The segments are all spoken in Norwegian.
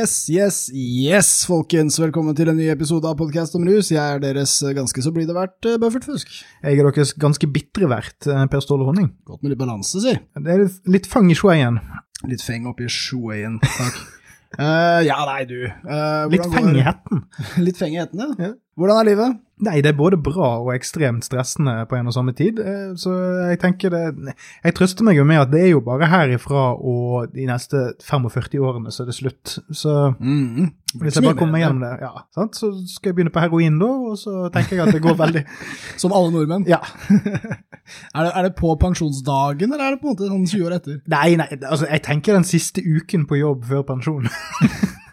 Yes, yes, yes, folkens. Velkommen til en ny episode av Podkast om rus. Jeg er deres ganske så blide vert eh, Buffert Fusk. Jeg er deres ganske bitre vert, eh, Per Ståle Honning. Godt med litt balanse, si. Det er litt fang i sjoeien. Litt feng oppi sjoeien, takk. Eh, ja, nei, du. Uh, Litt fengigheten feng i hetten. Litt feng i hetten, ja. Ja. Hvordan er livet? Nei, det er både bra og ekstremt stressende på en og samme tid. eh, Så jeg tenker det Jeg trøster meg jo med at det er jo bare herifra og de neste 45 årene så er det slutt. Så Mm. hvis jeg bare kommer meg gjennom det, ja, sant? så skal jeg begynne på heroin da, og så tenker jeg at det går veldig Som alle nordmenn. Ja. Er det, er det på pensjonsdagen, eller er det på en måte sånn 20 år etter? Nei, nei, altså jeg tenker den siste uken på jobb før pensjon.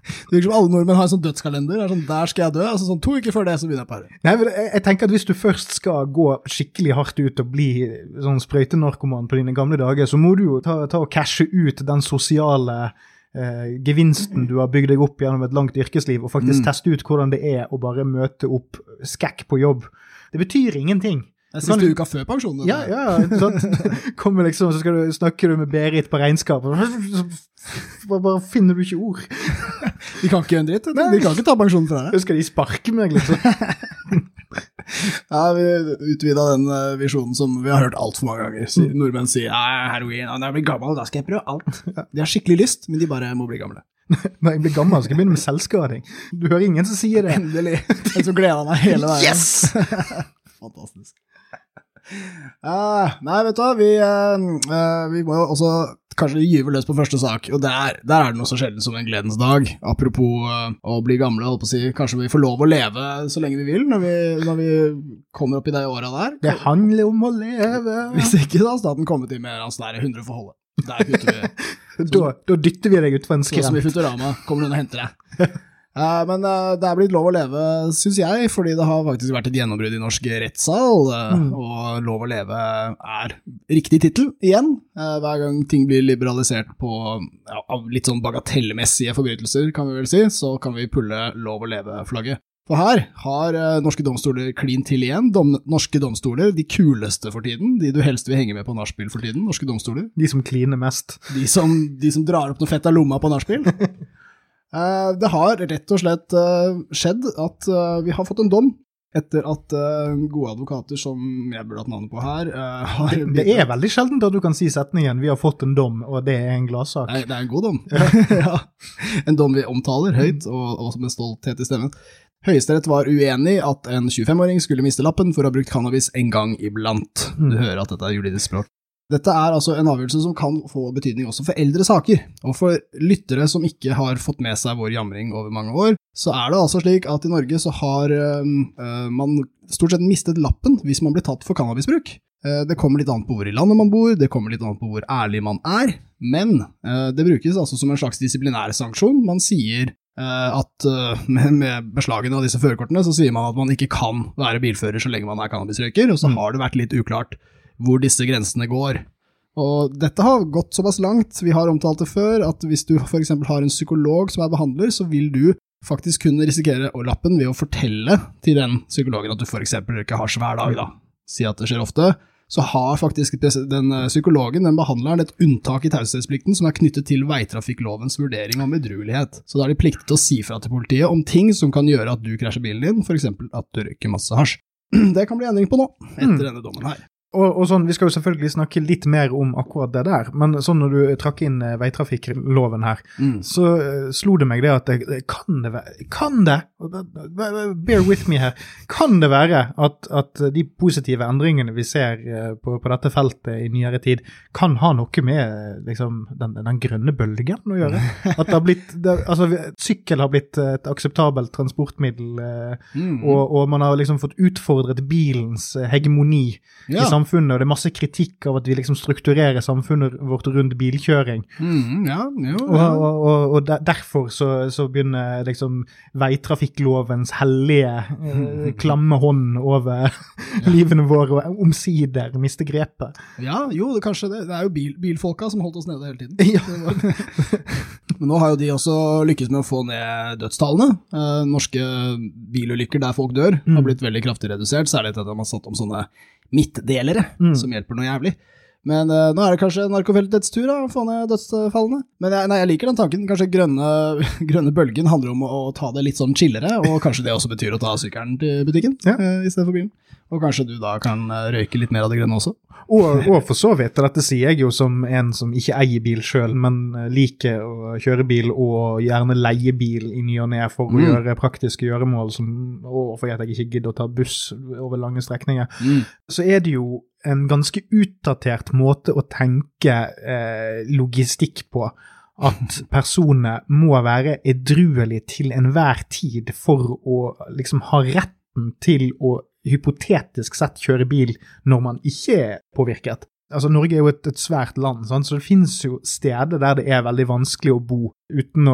Det virker som alle nordmenn har en sånn dødskalender. Er sånn, der skal jeg dø. Altså sånn To uker før det, så begynner jeg på. Nei, men jeg, jeg tenker at Hvis du først skal gå skikkelig hardt ut og bli sånn sprøytenarkoman på dine gamle dager, så må du jo ta, ta og cashe ut den sosiale eh, gevinsten du har bygd deg opp gjennom et langt yrkesliv, og faktisk Mm. teste ut hvordan det er å bare møte opp skekk på jobb. Det betyr ingenting. Siste du- uka før pensjonen. Ja, ja, sant? Kommer liksom, så du, snakker du med Berit på regnskap, så bare, bare finner du ikke ord. De kan ikke gjøre en dritt. vet. De kan ikke ta pensjonen fra deg. Skal de sparke meg, liksom. Ja, vi utvida den eh, visjonen som vi har hørt altfor mange ganger. Si, nordmenn sier ja, heroin, når jeg blir gammel, da skal jeg prøve alt. De har skikkelig lyst, men de bare må bli gamle. Når jeg blir gammel, skal jeg begynne med selvskading. Du hører ingen som sier det. Endelig. Jeg så gleder meg hele veien. Yes! Fantastisk. Ah, nei, vet du hva, vi, uh, uh, vi må jo også kanskje gyve løs på første sak, og der, der er det noe så sjelden som en gledens dag. Apropos eh, å bli gamle, holdt på å si, kanskje vi får lov å leve så lenge vi vil når vi, når vi kommer opp i de åra der. Det handler om å leve. Hvis ikke, da staten kommet inn med hans nære der 100 for holdet. Der kutter vi. Da, da dytter vi deg utfor en Sånn som i skrent. Futurama. Kommer noen og henter deg. Eh, men eh, det er blitt lov å leve, syns jeg, fordi det har faktisk vært et gjennombrudd i norsk rettssal. eh, Mm. Og lov å leve er riktig tittel igjen. Hver gang ting blir liberalisert på ja, litt sånn bagatellmessige forbrytelser, kan vi vel si, så kan vi pulle lov å leve-flagget. For her har norske domstoler klin til igjen. Dom, norske domstoler, de kuleste for tiden, de du helst vil henge med på nachspiel for tiden. Norske domstoler. De som kliner mest. De som, de som drar opp noe fett av lomma på nachspiel. Eh, det har rett og slett eh, skjedd at eh, vi har fått en dom etter at gode advokater som jeg burde hatt navnet på her, har Det er veldig sjeldent at du kan si setningen 'vi har fått en dom', og det er en gladsak. Nei, det er en god dom. ja. En dom vi omtaler høyt, og, og med stolthet i stemmen. Høyesterett var uenig at en 25-åring skulle miste lappen for å ha brukt cannabis en gang iblant. Du hører at dette er juridisk språk. Dette er altså en avgjørelse som kan få betydning også for eldre saker. Og for lyttere som ikke har fått med seg vår jamring over mange år, så er det altså slik at i Norge så har øh, man stort sett mistet lappen hvis man blir tatt for cannabisbruk. Eh, Det kommer litt an på hvor i landet man bor, det kommer litt an på hvor ærlig man er, men eh, det brukes altså som en slags disiplinær sanksjon. Man sier at med, med beslagene av disse førerkortene så sier man at man ikke kan være bilfører så lenge man er cannabisrøyker, og så har det vært litt uklart hvor disse grensene går. Og dette har gått såpass langt, vi har omtalt det før, at hvis du f.eks. har en psykolog som er behandler, så vil du faktisk kunne risikere lappen ved å fortelle til den psykologen at du f.eks. ikke har svær dag, da. Si at det skjer ofte. Så har faktisk den eh, psykologen, den behandleren, et unntak i taushetsplikten som er knyttet til veitrafikklovens vurdering om edruelighet. Så da er de pliktig til å si fra til politiet om ting som kan gjøre at du krasjer bilen din, f.eks. at du røyker masse hasj. Det kan bli endring på nå, etter denne dommen her. Og, og sånn, Vi skal jo selvfølgelig snakke litt mer om akkurat det der, men sånn når du trakk inn eh, veitrafikkloven her, Mm. så uh, slo det meg det at det, kan det være Kan det, bear with me her, kan det være at, at de positive endringene vi ser eh, på, på dette feltet i nyere tid, kan ha noe med liksom, den, den grønne bølgen å gjøre? At det har blitt, det, altså, Sykkel har blitt et akseptabelt transportmiddel, Mm. og, og man har liksom fått utfordret bilens hegemoni Ja. i samfunnet, og det er masse kritikk av at vi liksom strukturerer samfunnet vårt rundt bilkjøring. Mm, ja, jo, ja. og, og, og derfor så, så begynner liksom veitrafikklovens hellige, eh, klamme hånd over livene våre og omsider miste grepet. ja, jo, det, kanskje det. Det er jo bil, bilfolka som holdt oss nede hele tiden. Ja. Men nå har jo de også lykkes med å få ned dødstallene. Eh, norske bilulykker der folk dør, har Mm. blitt veldig kraftig redusert, særlig etter at man har satt om sånne midtdelere, Mm. som hjelper noe jævlig. Men uh, nå er det kanskje narkofeltets tur da, å få ned dødsfallene. Men jeg, nei, jeg liker den tanken. Kanskje grønne, grønne bølgen handler om å, å ta det litt sånn chillere, og kanskje det også betyr å ta sykkelen til butikken Ja. uh, i stedet for bilen. Og kanskje du da kan eh, røyke litt mer av det grønne også. Og, og for så vidt, dette sier jeg jo som en som ikke eier bil sjøl, men liker å kjøre bil og gjerne leie bil i ny og ne for å Mm. gjøre praktiske gjøremål, som, og fordi jeg ikke gidder å ta buss over lange strekninger, så er det jo en ganske utdatert måte å tenke eh, logistikk på. At personene må være edruelige til enhver tid for å liksom ha retten til å hypotetisk sett kjøre bil når man ikke er påvirket. Altså, Norge er jo et, et svært land, sant? så det finnes jo steder der det er veldig vanskelig å bo uten å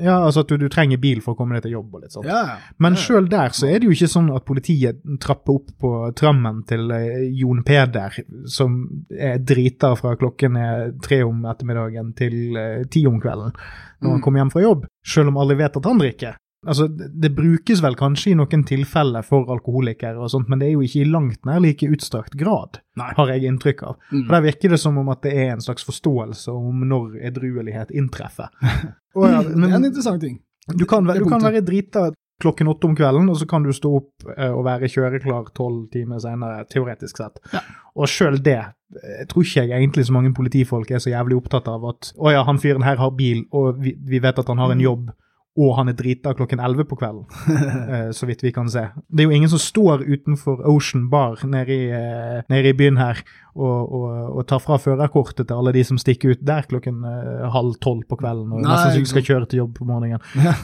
Ja, altså at du, du trenger bil for å komme deg til jobb og litt sånt. Ja. Men Ja. sjøl der så er det jo ikke sånn at politiet trapper opp på trammen til eh, Jon Peder, som er drita fra klokken er tre om ettermiddagen til eh, ti om kvelden, når han Mm. kommer hjem fra jobb, sjøl om alle vet at han drikker. Altså, det brukes vel kanskje i noen tilfeller for alkoholikere og sånt, men det er jo ikke i langt nær like utstrakt grad, Nei. har jeg inntrykk av. Mm. For Der virker det som om at det er en slags forståelse om når edruelighet inntreffer. oh, ja, det er en interessant ting. du kan, du kan være drita klokken åtte om kvelden, og så kan du stå opp eh, og være kjøreklar tolv timer senere, teoretisk sett. Ja. Og sjøl det jeg tror ikke jeg egentlig så mange politifolk er så jævlig opptatt av at å ja, han fyren her har bil, og vi, vi vet at han har en Mm. jobb, og han er drita klokken elleve på kvelden, eh, så vidt vi kan se. Det er jo ingen som står utenfor Ocean Bar nede i, eh, nede i byen her og, og, og tar fra førerkortet til alle de som stikker ut der klokken eh, halv tolv på kvelden og Nei, nesten ikke skal kjøre til jobb på morgenen.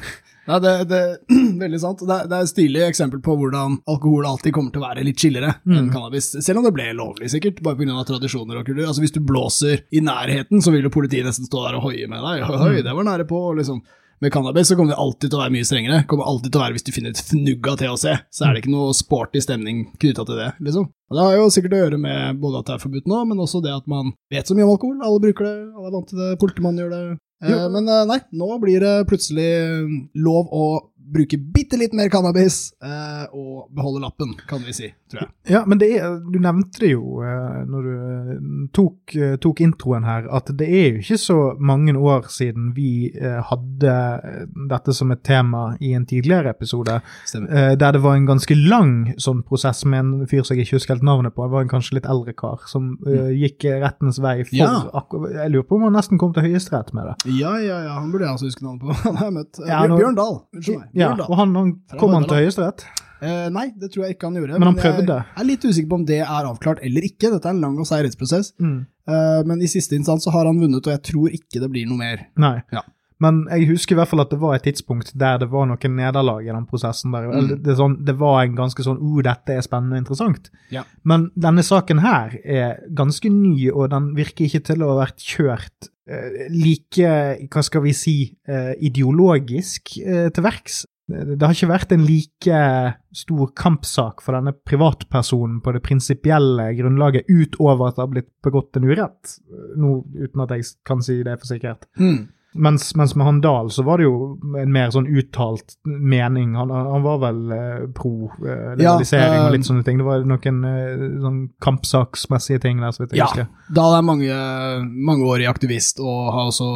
Ja, det, det veldig sant. Det det er et stilig eksempel på hvordan alkohol alltid kommer til å være litt chillere enn Mm. cannabis. Selv om det ble lovlig, sikkert, bare pga. tradisjoner og kultur. Altså, hvis du blåser i nærheten, så vil jo politiet nesten stå der og hoie med deg. Oi, oi, det var nære på, liksom. Med cannabis så kommer det alltid til å være mye strengere. Kommer alltid til å være Hvis du finner et fnugg av THC, så er det ikke noe sporty stemning knytta til det. liksom. Og Det har jo sikkert å gjøre med både at det er forbudt nå, men også det at man vet så mye om alkohol. Alle bruker det, alle er vant til det, politimannen gjør det. Eh, Jo. men eh, nei, nå blir det plutselig eh, lov å bruke bitte litt mer cannabis eh, og beholde lappen, kan vi si, tror jeg. Ja, men det er, du nevnte det jo eh, når du eh, tok, eh, tok introen her, at det er jo ikke så mange år siden vi eh, hadde eh, dette som et tema i en tidligere episode, Stemmer. eh, der det var en ganske lang sånn prosess med en fyr som jeg ikke husker helt navnet på, det var en kanskje litt eldre kar, som mm. gikk rettens vei for Ja. Jeg lurer på om han nesten kom til høyesterett med det. Ja, ja, ja, han burde jeg også huske navnet på. Han har jeg møtt. Ja, Bjørn, nå- Bjørn Dahl. Unnskyld meg. Ja, Bjørn Dahl. og han, han kom han til høyesterett? Eh, nei, det tror jeg ikke han gjorde. Men han prøvde. Jeg er litt usikker på om det er avklart eller ikke. Dette er en lang og seig rettsprosess. Mm. Eh, men i siste instans så har han vunnet, og jeg tror ikke det blir noe mer. Nei. Ja. Men jeg husker i hvert fall at det var et tidspunkt der det var noen nederlag i den prosessen. der. Mm. Det, sånn, det var en ganske sånn 'oh, dette er spennende og interessant. Ja. Men denne saken her er ganske ny, og den virker ikke til å ha vært kjørt like, hva skal vi si, eh, ideologisk eh, til verks. Det har ikke vært en like stor kampsak for denne privatpersonen på det prinsipielle grunnlaget, utover at det har blitt begått en urett. Nå, uten at jeg kan si det for sikkert. Hmm. Mens, mens med han Dahl så var det jo en mer sånn uttalt mening. Han, han var vel eh, pro eh, legalisering Ja, øh, og litt sånne ting. Det var noen eh, sånn kampsaksmessige ting der, så vidt jeg Ja, husker. Dahl er mange, mangeårig aktivist og har også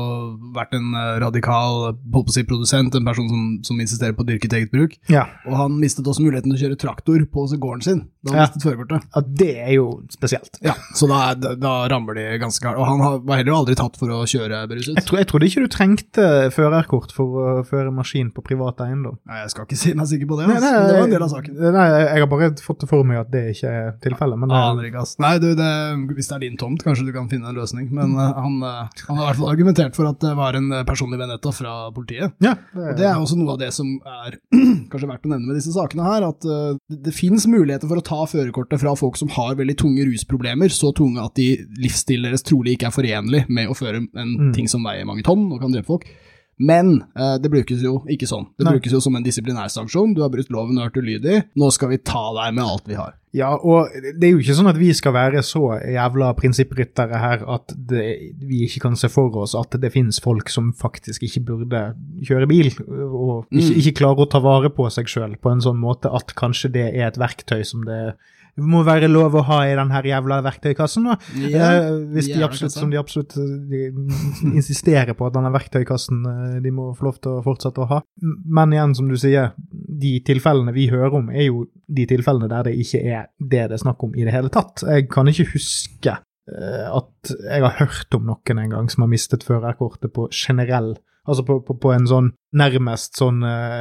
vært en eh, radikal holdt si, produsent, en person som, som insisterer på å dyrke eget bruk. Ja. Og han mistet også muligheten til å kjøre traktor på gården sin da han Ja. mistet førerkortet. ja, det er jo spesielt. Ja, så da, da, rammer de ganske hardt. Og han har, var heller aldri tatt for å kjøre beruset. Jeg, tror, jeg trodde ikke du trengte førerkort for å føre maskin på privat eiendom. Nei, jeg skal ikke si meg sikker på det, Nei, ass. nei, det var en del av saken. Nei, jeg har bare fått det for meg at det ikke er tilfellet. Men det, Aner ikke, ass. Nei, du, det, hvis det er din tomt, kanskje du kan finne en løsning. Men eh, han, eh, han har i hvert fall argumentert for at det var en eh, personlig vendetta fra politiet. ja, Og Det er også noe av det som er kanskje verdt å nevne med disse sakene her, at det, det finnes muligheter for å ta førerkortet fra folk som har veldig tunge rusproblemer, så tunge at de livsstilen deres trolig ikke er forenlig med å føre en Mm. ting som veier mange tonn og kan drepe folk. Men eh, det brukes jo ikke sånn. Det Nei. brukes jo som en disiplinærsanksjon. Du har brutt loven og vært ulydig. Nå skal vi ta deg med alt vi har. Ja, og det er jo ikke sånn at vi skal være så jævla prinsippryttere her at det, vi ikke kan se for oss at det finnes folk som faktisk ikke burde kjøre bil, og ikke, Mm. ikke klarer å ta vare på seg sjøl på en sånn måte at kanskje det er et verktøy som det må være lov å ha i den her jævla verktøykassen. Da. Ja, Eh, hvis de absolutt, som de absolutt eh, de insisterer på at denne verktøykassen eh, de må få lov til å fortsette å ha. Men igjen, som du sier, de tilfellene vi hører om, er jo de tilfellene der det ikke er det det er snakk om i det hele tatt. Jeg kan ikke huske at jeg har hørt om noen en gang som har mistet førerkortet på generell Altså på, på, på en sånn nærmest sånn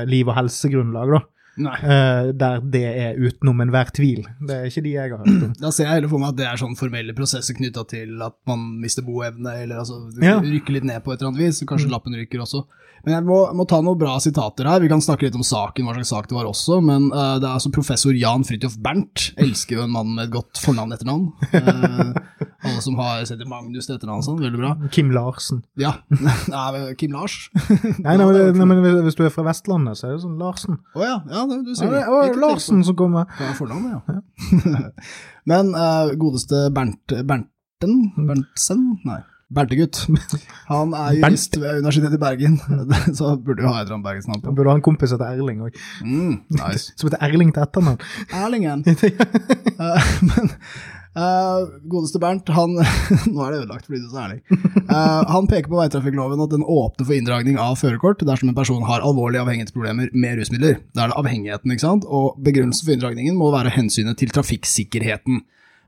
liv- og helsegrunnlag, da. Eh, der det er utenom enhver tvil. Det er ikke de jeg har hørt om. Da ser jeg heller for meg at det er sånn formelle prosesser knytta til at man mister boevne, eller altså Ja. rykker litt ned på et eller annet vis, Kanskje kanskje lappen ryker også. Men jeg må, må ta noen bra sitater her. Vi kan snakke litt om saken, hva slags sak det var også, men uh, det er altså professor Jan Fridtjof Bernt. Elsker jo en mann med et godt fornavn etternavn. Uh, alle som har sett Magnus til etternavn sånn, veldig bra. Kim Larsen. Ja. Nei, Kim Lars. Nei, nei, men, nei, men hvis du er fra Vestlandet, så er det sånn Larsen. Å ja, ja, det, du Ja, ser det er Larsen som kommer. Hva er fornavnet, ja. Men uh, godeste Bernt, Bernten? Berntsen? Nei. Bertegutt. Han er jurist ved Universitetet i Bergen, så burde jo ha et eller annet bergensnavn Han på. burde ha en kompis som heter Erling òg. Mm, nice. Som heter Erling til etternavn. Erlingen. uh, men eh, godeste Bernt, han Nå er det ødelagt fordi du er så ærlig. Uh, han peker på veitrafikkloven at den åpner for inndragning av førerkort dersom en person har alvorlige avhengighetsproblemer med rusmidler. Da er det avhengigheten, ikke sant? Og begrunnelsen for inndragningen må være hensynet til trafikksikkerheten.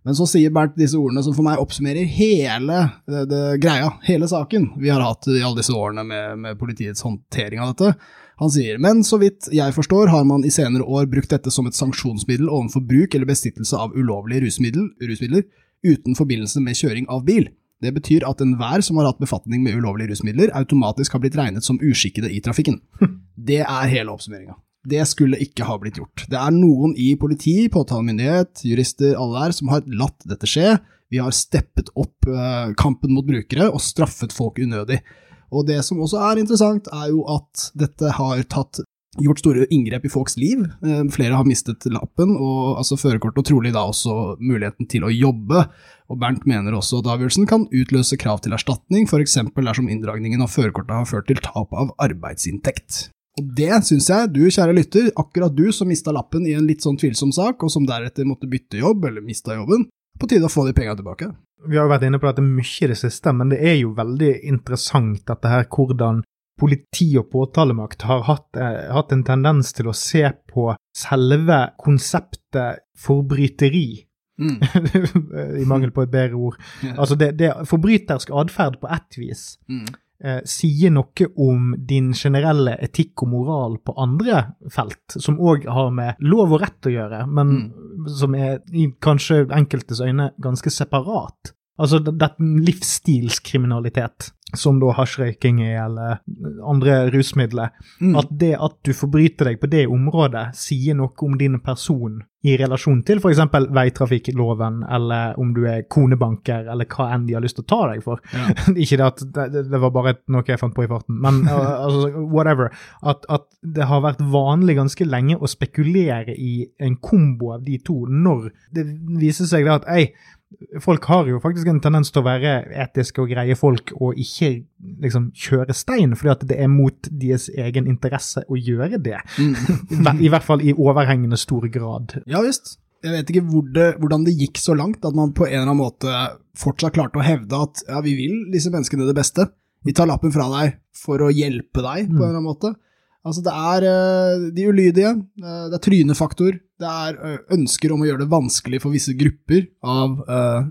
Men så sier Bernt disse ordene som for meg oppsummerer hele det, det, greia, hele saken vi har hatt i alle disse årene med, med politiets håndtering av dette. Han sier, men så vidt jeg forstår har man i senere år brukt dette som et sanksjonsmiddel overfor bruk eller bestittelse av ulovlige rusmiddel, rusmidler uten forbindelse med kjøring av bil. Det betyr at enhver som har hatt befatning med ulovlige rusmidler, automatisk har blitt regnet som uskikkede i trafikken. Det er hele oppsummeringa. Det skulle ikke ha blitt gjort. Det er noen i politi, påtalemyndighet, jurister, alle der, som har latt dette skje. Vi har steppet opp eh, kampen mot brukere og straffet folk unødig. Og det som også er interessant, er jo at dette har tatt gjort store inngrep i folks liv. Eh, Flere har mistet lappen, og altså førerkortet, og trolig da også muligheten til å jobbe. Og Bernt mener også at avgjørelsen kan utløse krav til erstatning, f.eks. dersom inndragningen av førerkortet har ført til tap av arbeidsinntekt. Og det syns jeg, du kjære lytter, akkurat du som mista lappen i en litt sånn tvilsom sak, og som deretter måtte bytte jobb, eller mista jobben, på tide å få de pengene tilbake. Vi har jo vært inne på dette mye i det siste, men det er jo veldig interessant dette her hvordan politi og påtalemakt har hatt, eh, hatt en tendens til å se på selve konseptet forbryteri, Mm. i mangel på et bedre ord. Altså det, det forbrytersk atferd på ett vis Mm. eh, sier noe om din generelle etikk og moral på andre felt, som òg har med lov og rett å gjøre, men som er i kanskje enkeltes øyne ganske separat. Altså dette livsstilskriminalitet, som da hasjrøyking er, eller andre rusmidler. Mm. At det at du forbryter deg på det området, sier noe om din person i relasjon til f.eks. veitrafikkloven, eller om du er konebanker, eller hva enn de har lyst til å ta deg for. Ja. Ikke det at det, det- var bare noe jeg fant på i farten, men uh, altså, whatever. At, at det har vært vanlig ganske lenge å spekulere i en kombo av de to, når det viser seg da at ei, folk har jo faktisk en tendens til å være etiske og greie folk og ikke liksom kjøre stein, fordi at det er mot deres egen interesse å gjøre det. Mm. I hvert fall i overhengende stor grad. Ja visst. Jeg vet ikke hvor det, hvordan det gikk så langt at man på en eller annen måte fortsatt klarte å hevde at ja, vi vil disse menneskene det beste. Vi tar lappen fra deg for å hjelpe deg, på en eller annen måte. Altså, det er eh, de ulydige, eh, det er trynefaktor, det er eh, ønsker om å gjøre det vanskelig for visse grupper av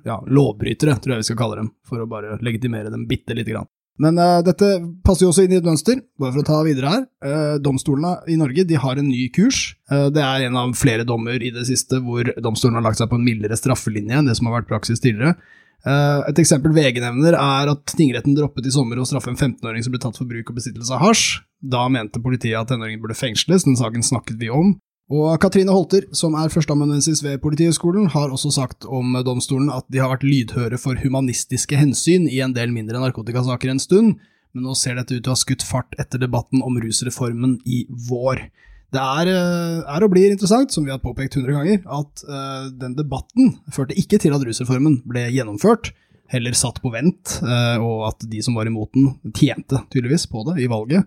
ja, lovbrytere, tror jeg vi skal kalle dem, for å bare legitimere dem bitte lite grann. Men uh, dette passer jo også inn i et mønster, bare for å ta videre her. Uh, domstolene i Norge de har en ny kurs. Uh, det er en av flere dommer i det siste hvor domstolen har lagt seg på en mildere straffelinje enn det som har vært praksis tidligere. Eh, et eksempel VG nevner er at tingretten droppet i sommer å straffe en 15-åring som ble tatt for bruk og besittelse av hasj. Da mente politiet at tenåringen burde fengsles, den saken snakket vi om. Og Katrine Holter, som er førsteamanuensis ved Politihøgskolen, har også sagt om domstolen at de har vært lydhøre for humanistiske hensyn i en del mindre narkotikasaker en stund, men nå ser dette ut til å ha skutt fart etter debatten om rusreformen i vår. Det er, eh, er og blir interessant, som vi har påpekt hundre ganger, at uh, den debatten førte ikke til at rusreformen ble gjennomført, heller satt på vent, uh, og at de som var imot den, tjente tydeligvis på det i valget.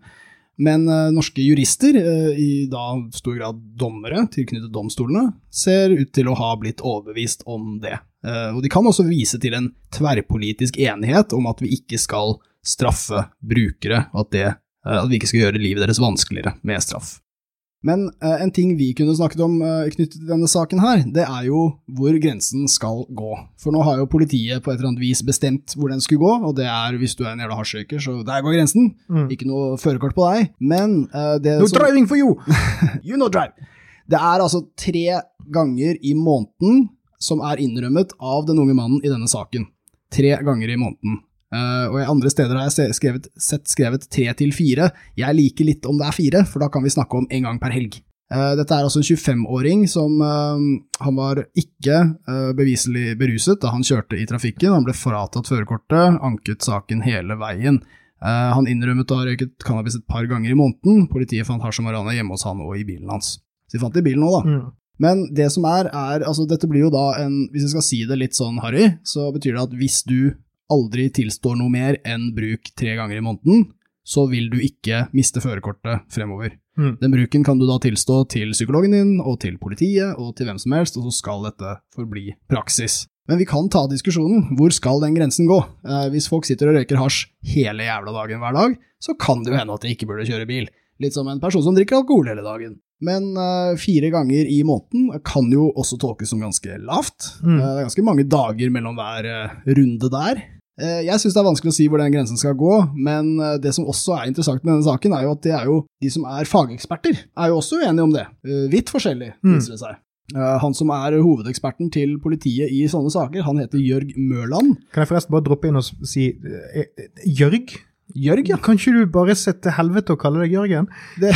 Men uh, norske jurister, i da stor grad dommere tilknyttet domstolene, ser ut til å ha blitt overbevist om det. Og de kan også vise til en tverrpolitisk enighet om at vi ikke skal straffe brukere, at, det, at vi ikke skal gjøre livet deres vanskeligere med straff. Men eh, en ting vi kunne snakket om eh, knyttet til denne saken her, det er jo hvor grensen skal gå. For nå har jo politiet på et eller annet vis bestemt hvor den skulle gå, og det er hvis du er en jævla hasjrøyker, så der går grensen. Mm. Ikke noe førerkort på deg. Men eh, det No som driving for you! You no drive. Det er altså tre ganger i måneden som er innrømmet av den unge mannen i denne saken. Tre ganger i måneden. Eh, og i andre steder har jeg skrevet, sett skrevet tre til fire. Jeg liker litt om det er fire, for da kan vi snakke om en gang per helg. Eh, dette er altså en 25-åring som uh, Han var ikke beviselig beruset da han kjørte i trafikken. Han ble fratatt førerkortet, anket saken hele veien. Han innrømmet å ha røyket cannabis et par ganger i måneden. Politiet fant hasj og marihuana hjemme hos han og i bilen hans. Så de fant det i bilen òg, da. Mm. Men det som er, er altså dette blir jo da en Hvis jeg skal si det litt sånn harry, så betyr det at hvis du aldri tilstår noe mer enn bruk tre ganger i måneden, så vil du ikke miste førerkortet fremover. Mm. Den bruken kan du da tilstå til psykologen din, og til politiet, og til hvem som helst, og så skal dette forbli praksis. Men vi kan ta diskusjonen. Hvor skal den grensen gå? Eh, hvis folk sitter og røyker hasj hele jævla dagen hver dag, så kan det jo hende at de ikke burde kjøre bil. Litt som en person som drikker alkohol hele dagen. Men eh, fire ganger i måneden kan jo også tolkes som ganske lavt. Mm. Eh, det er ganske mange dager mellom hver eh, runde der. Eh, jeg syns det er vanskelig å si hvor den grensen skal gå, men eh, det som også er interessant med denne saken, er jo at det er jo de som er fageksperter, er jo også uenige om det. Eh, vidt forskjellig, Mm. viser det seg. Han som er hovedeksperten til politiet i sånne saker, han heter Jørg Mørland. Kan jeg forresten bare droppe inn og si Jørg? Jørg, ja. Kan ikke du bare sette helvete og kalle deg Jørgen? Det,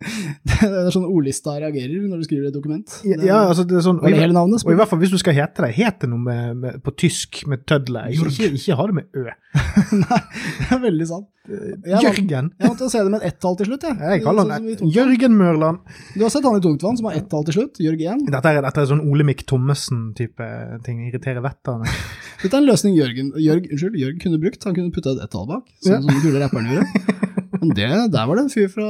det er sånn ordlista reagerer når du skriver et dokument. Ja, ja, altså det er sånn, Og i, hele navnet, og i hvert fall hvis du skal hete det, het det noe med, med, på tysk med tødle. Ikke, ikke, ha det med ø. Nei, det er veldig sant. Jeg Jørgen. Jeg måtte se det med et ett-tall til slutt, jeg. Jeg kaller Sånn han Tungtvann. Jørgen Mørland. Du har sett han i Tungtvann som har ett-tall til slutt, Jørgen. Dette er, dette er sånn Olemic Thommessen-type ting. Irriterer vettet av meg. Dette er en løsning Jørgen, Jørg, unnskyld, Jørg kunne brukt. Han kunne putta et ett-tall bak, sånn Ja. De kule rapperne gjorde. Men det, der var det en fyr fra,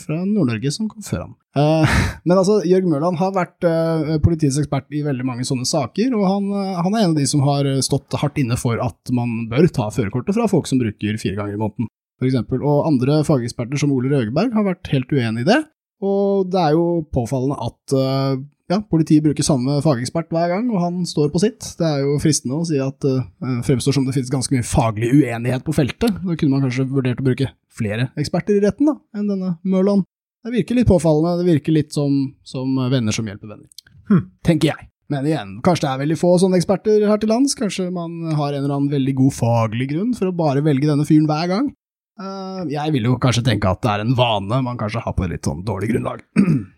fra Nord-Norge som kom før ham. Eh, men altså, Jørg Mørland har vært eh, politiets ekspert i veldig mange sånne saker, og han, eh, han er en av de som har stått hardt inne for at man bør ta førerkortet fra folk som bruker fire ganger i måneden, eksempel. Og andre fageksperter som Ole Røgeberg har vært helt uenig i det. Og det er jo påfallende at eh, ja, politiet bruker samme fagekspert hver gang, og han står på sitt. Det er jo fristende å si at det fremstår som det finnes ganske mye faglig uenighet på feltet. Da kunne man kanskje vurdert å bruke flere eksperter i retten da, enn denne Mørland. Det virker litt påfallende, det virker litt som, som venner som hjelper venner. Hm. Tenker jeg. Men igjen, kanskje det er veldig få sånne eksperter her til lands. Kanskje man har en eller annen veldig god faglig grunn for å bare velge denne fyren hver gang. Uh, jeg vil jo kanskje tenke at det er en vane man kanskje har på et litt sånn dårlig grunnlag.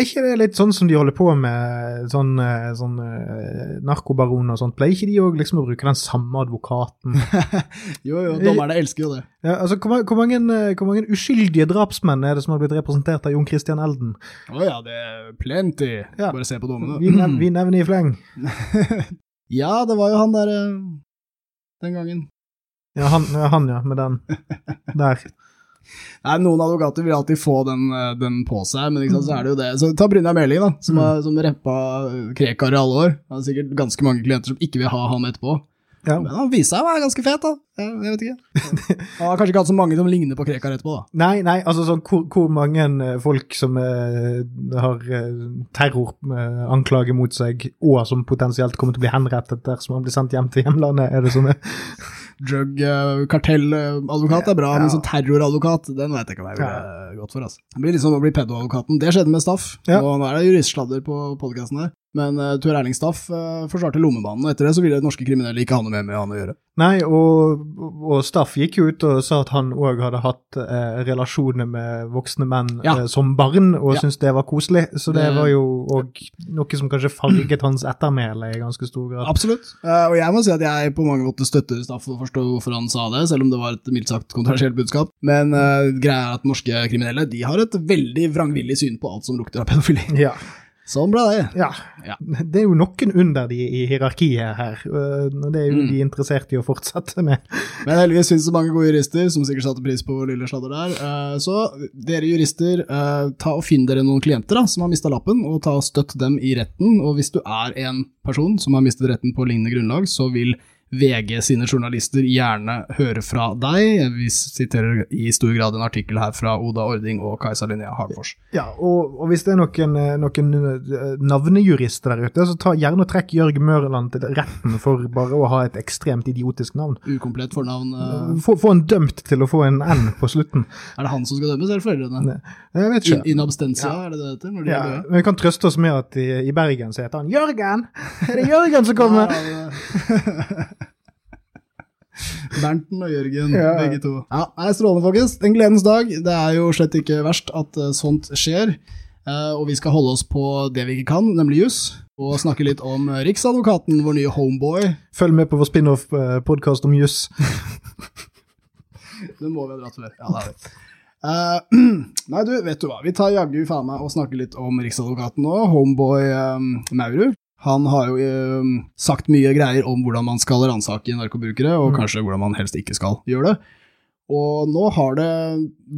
Er ikke det litt sånn som de holder på med sånn, eh, sånn eh, narkobaroner og sånt? Pleier ikke de òg liksom å bruke den samme advokaten? jo, jo, dommerne elsker jo det. Ja, altså, hvor, hvor, mange, eh, hvor mange uskyldige drapsmenn er det som har blitt representert av Jon Christian Elden? Å ja, det er plenty. Ja. Bare se på dommene. Vi, nev vi nevner i fleng. ja, det var jo han der den gangen. Ja, han, han, ja, med den. Der. Nei, Noen advokater vil alltid få den, eh, den på seg, men sant, så er det jo det. Så Ta Brynjar Meling, da, som Mm. har som reppa Krekar i alle år. Han har sikkert ganske mange klienter som ikke vil ha han etterpå. Ja. Men han viser seg å være ganske fet, da. Jeg, vet ikke. Han har kanskje ikke hatt så mange som ligner på Krekar etterpå, da. Nei, nei, altså sånn hvor, hvor mange eh, folk som eh, har terroranklager terroranklage mot seg, og som potensielt kommer til å bli henrettet dersom han blir sendt hjem til hjemlandet, er det er Drug-kartelladvokat er bra, Ja. men sånn terroradvokat, den vet jeg ikke om jeg ville gått for. Altså. Det blir litt som å bli pedoadvokaten. Det skjedde med Staff, Ja. og nå er det juristsladder på podkasten her. Men uh, Tor Erling Staff uh, forsvarte lommebanen, og etter det så ville norske kriminelle ikke ha noe mer med han å gjøre. Nei, og, og Staff gikk jo ut og sa at han òg hadde hatt uh, relasjoner med voksne menn Ja. uh, som barn, og Ja. syntes det var koselig. Så det var jo òg noe som kanskje farget hans ettermæle i ganske stor grad. Absolutt. Eh, og jeg må si at jeg på mange måter støtter Staff og forstår hvorfor han sa det, selv om det var et mildt sagt kontroversielt budskap. Men eh, greia er at norske kriminelle de har et veldig vrangvillig syn på alt som lukter av pedofili. Ja. Sånn ble det. Ja. Ja. Det er jo noen under de i hierarkiet her, og det er jo Mm. de interessert i å fortsette med. Men heldigvis finnes det mange gode jurister som sikkert satte pris på vår lille sladder der. Eh, Så dere jurister, eh, ta og finn dere noen klienter da, som har mista lappen, og ta og støtt dem i retten. Og hvis du er en person som har mistet retten på lignende grunnlag, så vil VG sine journalister gjerne høre fra deg. Vi siterer i stor grad en artikkel her fra Oda Ording og Kajsa Linnea Hagfors. Ja, og, og hvis det er noen, øh, noen øh, navnejurister der ute, så ta gjerne og trekk Jørg Mørland til retten for bare å ha et ekstremt idiotisk navn. Ukomplett fornavn. Uh... Få, få en dømt til å få en N på slutten. Er det han som skal dømmes, eller foreldrene? Jeg vet In, ikke. in abstentia, er det det det heter? Når de Ja, er men vi kan trøste oss med at i, i Bergen så heter han Jørgen! Er det Jørgen som kommer? Ja, det- Bernten og Jørgen, Ja. begge to. Ja, det er Strålende, folkens. En gledens dag. Det er jo slett ikke verst at eh, sånt skjer. Eh, og vi skal holde oss på det vi ikke kan, nemlig juss. Og snakke litt om eh, Riksadvokaten, vår nye homeboy. Følg med på vår spin-off-podkast om juss. Den må vi ha dratt før. Ja, det er det. Uh, nei, du, vet du hva. Vi tar jaggu faen meg og snakker litt om Riksadvokaten nå. Homeboy um, Maurud. Han har jo eh, sagt mye greier om hvordan man skal ransake narkobrukere, og Mm. kanskje hvordan man helst ikke skal gjøre det. Og nå har det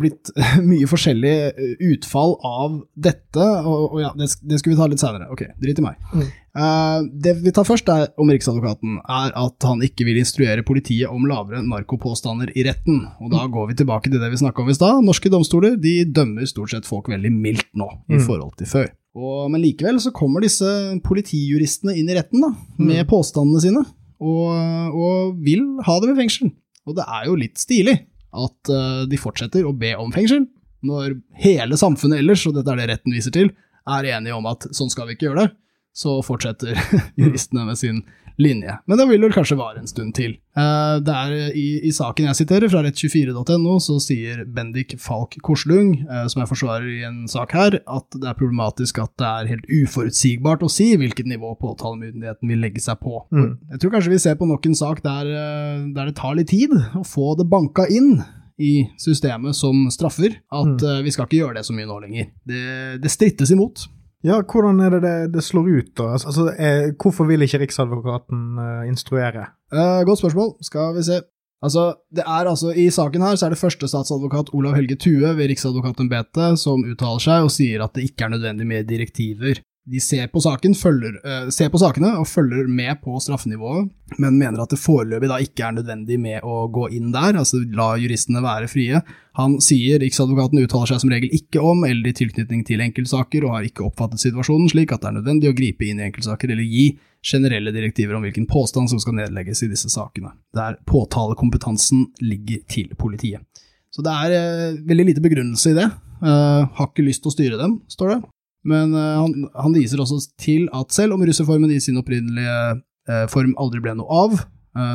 blitt mye forskjellig eh, utfall av dette, og, og ja, det, det skal vi ta litt senere. Ok, drit i meg. Mm. Eh, det vi tar først er, om Riksadvokaten, er at han ikke vil instruere politiet om lavere narkopåstander i retten. Og da går vi tilbake til det vi snakka om i stad. Norske domstoler de dømmer stort sett folk veldig mildt nå, i Mm. forhold til før. Og, men likevel så kommer disse politijuristene inn i retten da, med Mm. påstandene sine, og, og vil ha dem i fengsel. Og det er jo litt stilig at uh, de fortsetter å be om fengsel, når hele samfunnet ellers, og dette er det retten viser til, er enige om at sånn skal vi ikke gjøre det, så fortsetter juristene med sin linje. Men det vil vel kanskje vare en stund til. Eh, Det er i, i saken jeg siterer, fra rett24.no, så sier Bendik Falk Korslung, eh, som jeg forsvarer i en sak her, at det er problematisk at det er helt uforutsigbart å si hvilket nivå påtalemyndigheten vil legge seg på. Mm. Jeg tror kanskje vi ser på nok en sak der, eh, der det tar litt tid å få det banka inn i systemet som straffer, at Mm. eh, vi skal ikke gjøre det så mye nå lenger. Det, det strittes imot. Ja, hvordan er det det, det slår ut, da? Altså, altså, eh, hvorfor vil ikke Riksadvokaten uh, instruere? Uh, godt spørsmål. Skal vi se. Altså, det er altså, I saken her så er det første statsadvokat Olav Helge Thue ved Riksadvokatembetet som uttaler seg og sier at det ikke er nødvendig med direktiver. De ser på, saken, følger, eh, ser på sakene og følger med på straffenivået, men mener at det foreløpig da ikke er nødvendig med å gå inn der, altså la juristene være frie. Han sier Riksadvokaten uttaler seg som regel ikke om eller i tilknytning til enkeltsaker, og har ikke oppfattet situasjonen slik at det er nødvendig å gripe inn i enkeltsaker eller gi generelle direktiver om hvilken påstand som skal nedlegges i disse sakene, der påtalekompetansen ligger til politiet. Så det er eh, veldig lite begrunnelse i det. Eh, har ikke lyst til å styre dem, står det. Men eh, han, han viser også til at selv om russeformen i sin opprinnelige eh, form aldri ble noe av,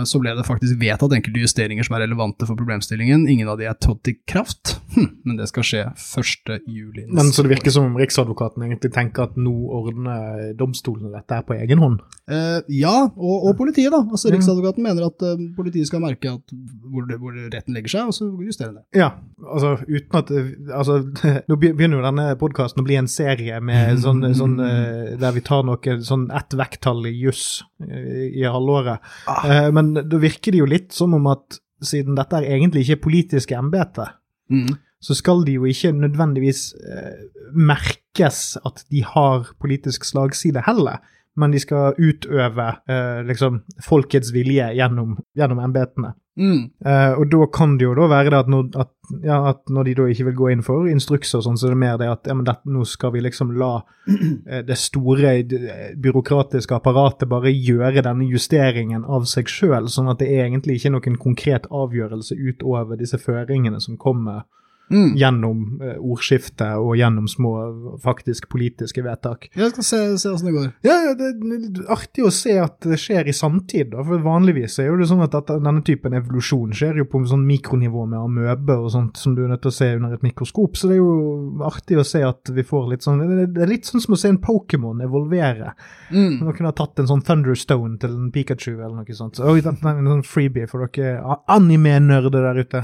så ble det faktisk vedtatt enkelte justeringer som er relevante for problemstillingen. Ingen av de er trådt i kraft, hm, men det skal skje 1. juli. Men så det virker som om Riksadvokaten egentlig tenker at nå ordner domstolen dette her på egen hånd. Eh, ja, og, og politiet, da. Altså, Mm. Riksadvokaten mener at uh, politiet skal merke hvor, hvor retten legger seg, og så justere det. Ja, altså uten at altså, Nå begynner jo denne podkasten å bli en serie med sånn, sånn eh, der vi tar noe sånn ett vekttall i juss eh, i halvåret. Eh, Men da virker det jo litt som om at siden dette egentlig ikke er politiske embeter, Mm. så skal de jo ikke nødvendigvis eh, merkes at de har politisk slagside heller, men de skal utøve eh, liksom folkets vilje gjennom, gjennom embetene. Mm. Eh, og da kan det jo da være det at når, at, ja, at når de da ikke vil gå inn for instrukser sånn, så er det mer det at ja, men det, nå skal vi liksom la eh, det store eh, byråkratiske apparatet bare gjøre denne justeringen av seg sjøl, sånn at det er egentlig ikke noen konkret avgjørelse utover disse føringene som kommer Mm. gjennom eh, ordskiftet og gjennom små faktisk politiske vedtak. Jeg skal se, se åssen det går. Ja, det er artig å se at det skjer i samtid, da, for vanligvis er det sånn at denne typen evolusjon skjer jo på en sånn mikronivå med amøbe og sånt som du er nødt til å se under et mikroskop, så det er jo artig å se at vi får litt sånn Det er litt sånn som å se en Pokémon evolvere. Mm. Noen har tatt en sånn Thunderstone til en Pikachu eller noe sånt. Oi, den er en sånn freebie for dere anime-nerder der ute.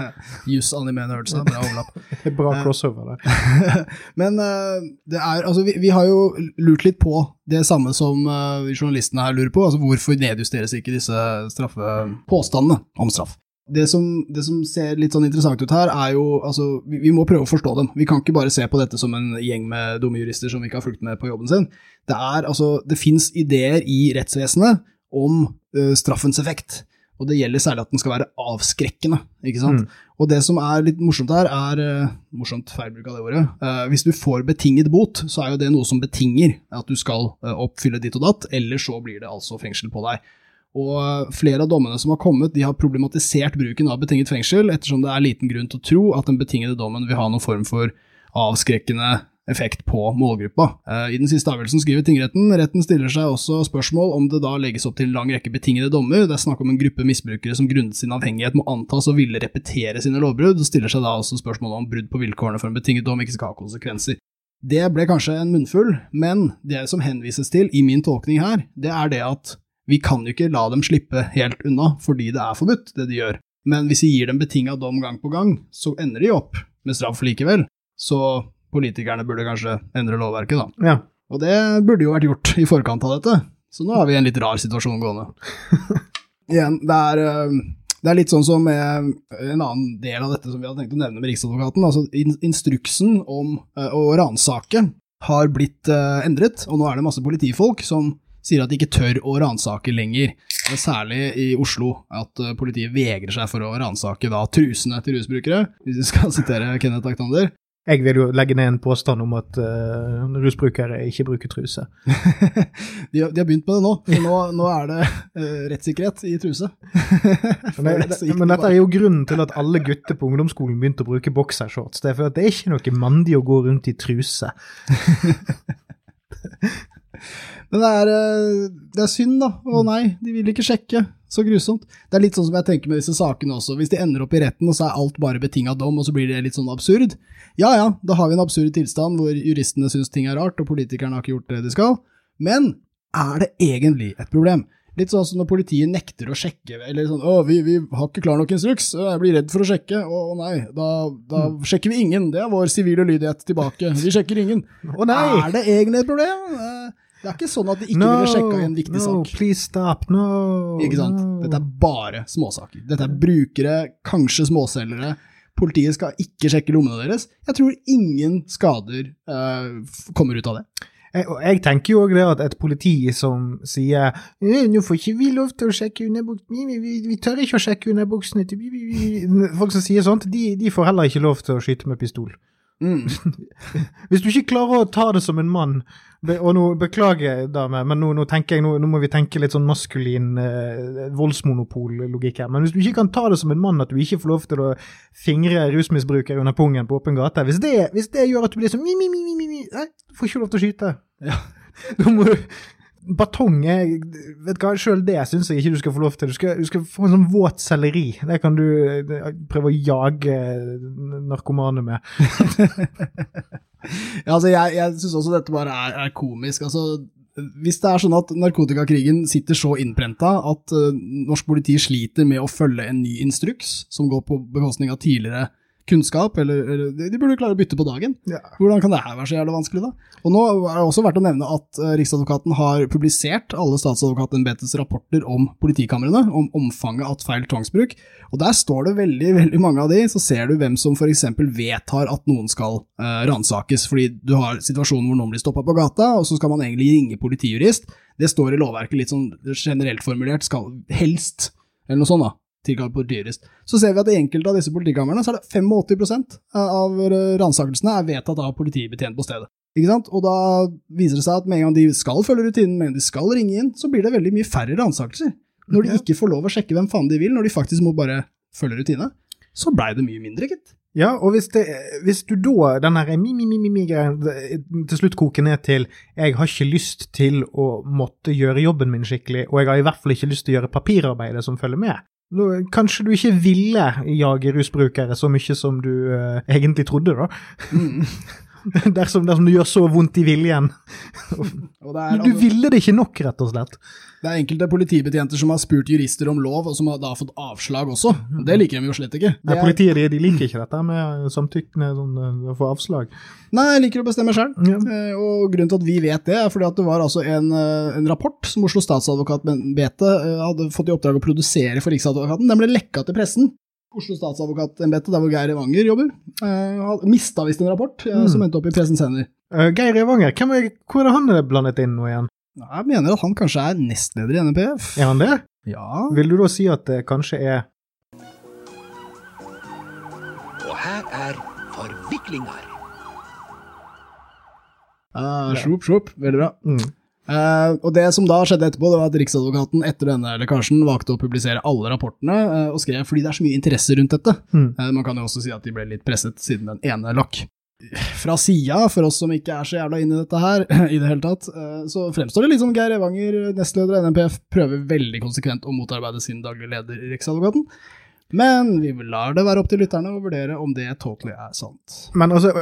Use anime-nerdsa. Er bra overlapp. Bra crossover der. Men uh, det er, altså, vi, vi, har jo lurt litt på det samme som uh, journalistene her lurer på. altså Hvorfor nedjusteres ikke disse straffepåstandene om straff? Det som, det som, ser litt sånn interessant ut her, er jo altså, vi, vi, må prøve å forstå dem. Vi kan ikke bare se på dette som en gjeng med dumme jurister som ikke har fulgt med på jobben sin. Det er altså Det fins ideer i rettsvesenet om ø, straffens effekt. Og det gjelder særlig at den skal være avskrekkende. ikke sant? Mm. Og det som er litt morsomt her, er uh, Morsomt feilbruk av det ordet. Uh, hvis du får betinget bot, så er jo det noe som betinger at du skal uh, oppfylle ditt og datt, eller så blir det altså fengsel på deg. Og flere av dommene som har kommet, de har problematisert bruken av betinget fengsel, ettersom det er liten grunn til å tro at den betingede dommen vil ha noen form for avskrekkende effekt på målgruppa. I den siste avgjørelsen skriver tingretten retten stiller seg også spørsmål om det da legges opp til en lang rekke betingede dommer. Det er snakk om en gruppe misbrukere som grunnet sin avhengighet må antas å ville repetere sine lovbrudd, og stiller seg da også spørsmål om brudd på vilkårene for en betinget dom ikke skal ha konsekvenser. Det ble kanskje en munnfull, men det som henvises til i min tolkning her, det er det at vi kan jo ikke la dem slippe helt unna fordi det er forbudt, det de gjør. Men hvis vi gir dem betinga dom gang på gang, så ender de opp med straff likevel. Så politikerne burde kanskje endre lovverket, da. Ja. Og det burde jo vært gjort i forkant av dette. Så nå har vi en litt rar situasjon gående. Igjen, det er, det er, litt sånn som en annen del av dette som vi hadde tenkt å nevne med Riksadvokaten. Altså instruksen om eh, å ransake har blitt eh, endret, og nå er det masse politifolk som sier at de ikke tør å ransake lenger. Det er særlig i Oslo at eh, politiet vegrer seg for å ransake trusene til rusbrukere, hvis vi skal sitere Kenneth Aktander. Jeg vil jo legge ned en påstand om at uh, rusbrukere ikke bruker truse. de, har, de, har, begynt med det nå, for nå, nå er det uh, rettssikkerhet i truse. men, det, men, dette er jo grunnen til at alle gutter på ungdomsskolen begynte å bruke boksershorts. Det er for at det er ikke noe mandig å gå rundt i truse. Men det er, eh, det er, synd, da. Å mm. nei, de vil ikke sjekke. Så grusomt. Det er litt sånn som jeg tenker med disse sakene også. Hvis de ender opp i retten, og så er alt bare betinga dom, og så blir det litt sånn absurd. Ja ja, da har vi en absurd tilstand hvor juristene syns ting er rart, og politikerne har ikke gjort det de skal. Men er det egentlig et problem? Litt sånn som når politiet nekter å sjekke, eller sånn 'Å, vi, vi har ikke klar nok instruks, jeg blir redd for å sjekke'. Å, å nei, da, da mm. sjekker vi ingen. Det er vår sivile lydighet tilbake. Vi sjekker ingen. Å nei! Er det egentlig et problem? Det er ikke sånn at de ikke no, ville sjekka en viktig no, sak. Please stop, no. Ikke sant? No. Dette er bare småsaker. Dette er brukere, kanskje småselgere. Politiet skal ikke sjekke lommene deres. Jeg tror ingen skader uh, kommer ut av det. Jeg, jeg tenker jo òg det at et politi som sier nå får ikke vi lov til å sjekke underbuksene, vi, vi, vi, tør ikke å sjekke underbuksene til vi, vi, Folk som sier sånt, de, de får heller ikke lov til å skyte med pistol. Mm. Hvis du ikke klarer å ta det som en mann, og nå beklager jeg, dame, men nå, nå, jeg, nå, nå, må vi tenke litt sånn maskulin eh, voldsmonopol-logikk her. Men hvis du ikke kan ta det som en mann at du ikke får lov til å fingre rusmisbrukere under pungen på åpen gate, hvis hvis det, gjør at du blir sånn mi, mi, mi, mi, mi, nei, du får ikke lov til å skyte. Ja. Da må du Batong er vet hva, Selv det syns jeg ikke du skal få lov til. Du skal, du skal få en sånn våt selleri. Det kan du prøve å jage narkomane med. ja, altså, jeg, jeg syns også dette bare er, er komisk. Altså, hvis det er sånn at narkotikakrigen sitter så innprenta at uh, norsk politi sliter med å følge en ny instruks som går på bekostning av tidligere kunnskap, eller, eller, de burde klare å bytte på dagen. Ja. Hvordan kan det her være så jævlig vanskelig, da? Og nå er det også verdt å nevne at uh, Riksadvokaten har publisert alle statsadvokatembetets rapporter om politikamrene, om omfanget av feil tvangsbruk, og der står det veldig, veldig mange av de, så ser du hvem som f.eks. vedtar at noen skal uh, ransakes, fordi du har situasjonen hvor noen blir stoppa på gata, og så skal man egentlig ringe politijurist. Det står i lovverket litt sånn generelt formulert, skal helst, eller noe sånt, da tilkalt dyrest. Så ser vi at i enkelte av disse politikamrene så er det 85% av ransakelsene er vedtatt av politibetjent på stedet. Ikke sant? Og da viser det seg at med en gang de skal følge rutinen, med en gang de skal ringe inn, så blir det veldig mye færre ransakelser. Når de ikke får lov å sjekke hvem faen de vil, når de faktisk må bare følge rutine, så blei det mye mindre, gitt. Ja, og hvis, det, hvis du da, den her mi-mi-mi-mi-greien til slutt koker ned til jeg har ikke lyst til å måtte gjøre jobben min skikkelig, og jeg har i hvert fall ikke lyst til å gjøre papirarbeidet som følger med, Kanskje du ikke ville jage rusbrukere så mye som du uh, egentlig trodde, da. dersom, dersom det gjør så vondt i viljen. Er, Du altså, ville det ikke nok, rett og slett. det er enkelte politibetjenter som har spurt jurister om lov, og som har da fått avslag også. Det liker de jo slett ikke. Nei, Det er, politiet de, de liker ikke dette med samtykke sånn, eh, å få avslag. nei, jeg liker å bestemme sjøl. Ja. Og grunnen til at vi vet det, er fordi at det var altså en, eh, en rapport som Oslo statsadvokat Bete hadde fått i oppdrag å produsere for Riksadvokaten. Den ble lekka til pressen. Oslo statsadvokatembetet, der hvor Geir Evanger jobber, uh, mista visst en rapport uh, Mm. som endte opp i pressens hender. Uh, Geir Evanger, hvem er, hvor er han blandet inn nå igjen? Jeg mener at han kanskje er nestleder i NPF. Er han det? Ja. Vil du da si at det kanskje er Og her er forviklinger. Uh, Sjopp, sjopp. Veldig bra. mm. Eh, og det som da skjedde etterpå, det var at Riksadvokaten etter denne lekkasjen valgte å publisere alle rapportene, uh, og skrev fordi det er så mye interesse rundt dette. Mm. Uh, man kan jo også si at de ble litt presset siden den ene lakk. Fra sida, for oss som ikke er så jævla inne i dette her, i det hele tatt, så fremstår det litt som Geir Evanger, nestleder i NMPF, prøver veldig konsekvent å motarbeide sin daglige leder i Riksadvokaten. Men vi lar det være opp til lytterne å vurdere om det totally er sant. Men altså,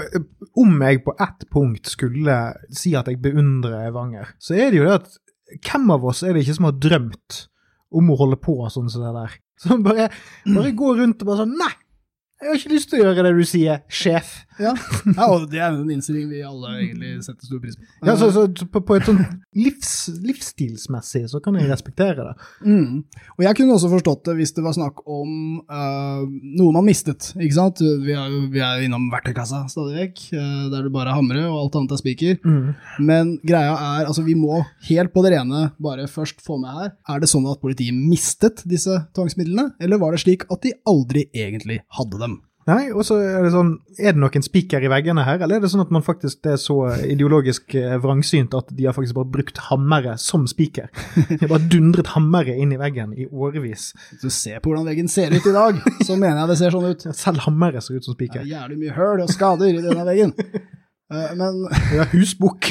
om jeg på ett punkt skulle si at jeg beundrer Evanger, så er det jo det at hvem av oss er det ikke som har drømt om å holde på sånn som det der? Som bare, bare går rundt og bare sånn Nei! Jeg har ikke lyst til å gjøre det du sier, sjef. Ja, ja og det er jo en innstilling vi alle egentlig setter stor pris på. Ja, så, så på, på et sånn livs, livsstilsmessig så kan jeg respektere det. Mm. Og jeg kunne også forstått det hvis det var snakk om uh, noe man mistet, ikke sant? Vi er jo vi er innom verktøykassa stadig vekk, uh, der det bare hamrer og alt annet er spiker. Mm. Men greia er, altså vi må helt på det rene bare først få med her, er det sånn at politiet mistet disse tvangsmidlene, eller var det slik at de aldri egentlig hadde dem? Nei, og så er det sånn, er det noen spiker i veggene her, eller er det sånn at man faktisk det er så ideologisk eh, vrangsynt at de har faktisk bare brukt hammere som spiker? De har bare dundret hammere inn i veggen i årevis. Hvis du ser på hvordan veggen ser ut i dag, så mener jeg det ser sånn ut. Selv hammere ser ut som spiker. Det er jævlig mye høl og skader i denne veggen. Men Det Ja, husbukk.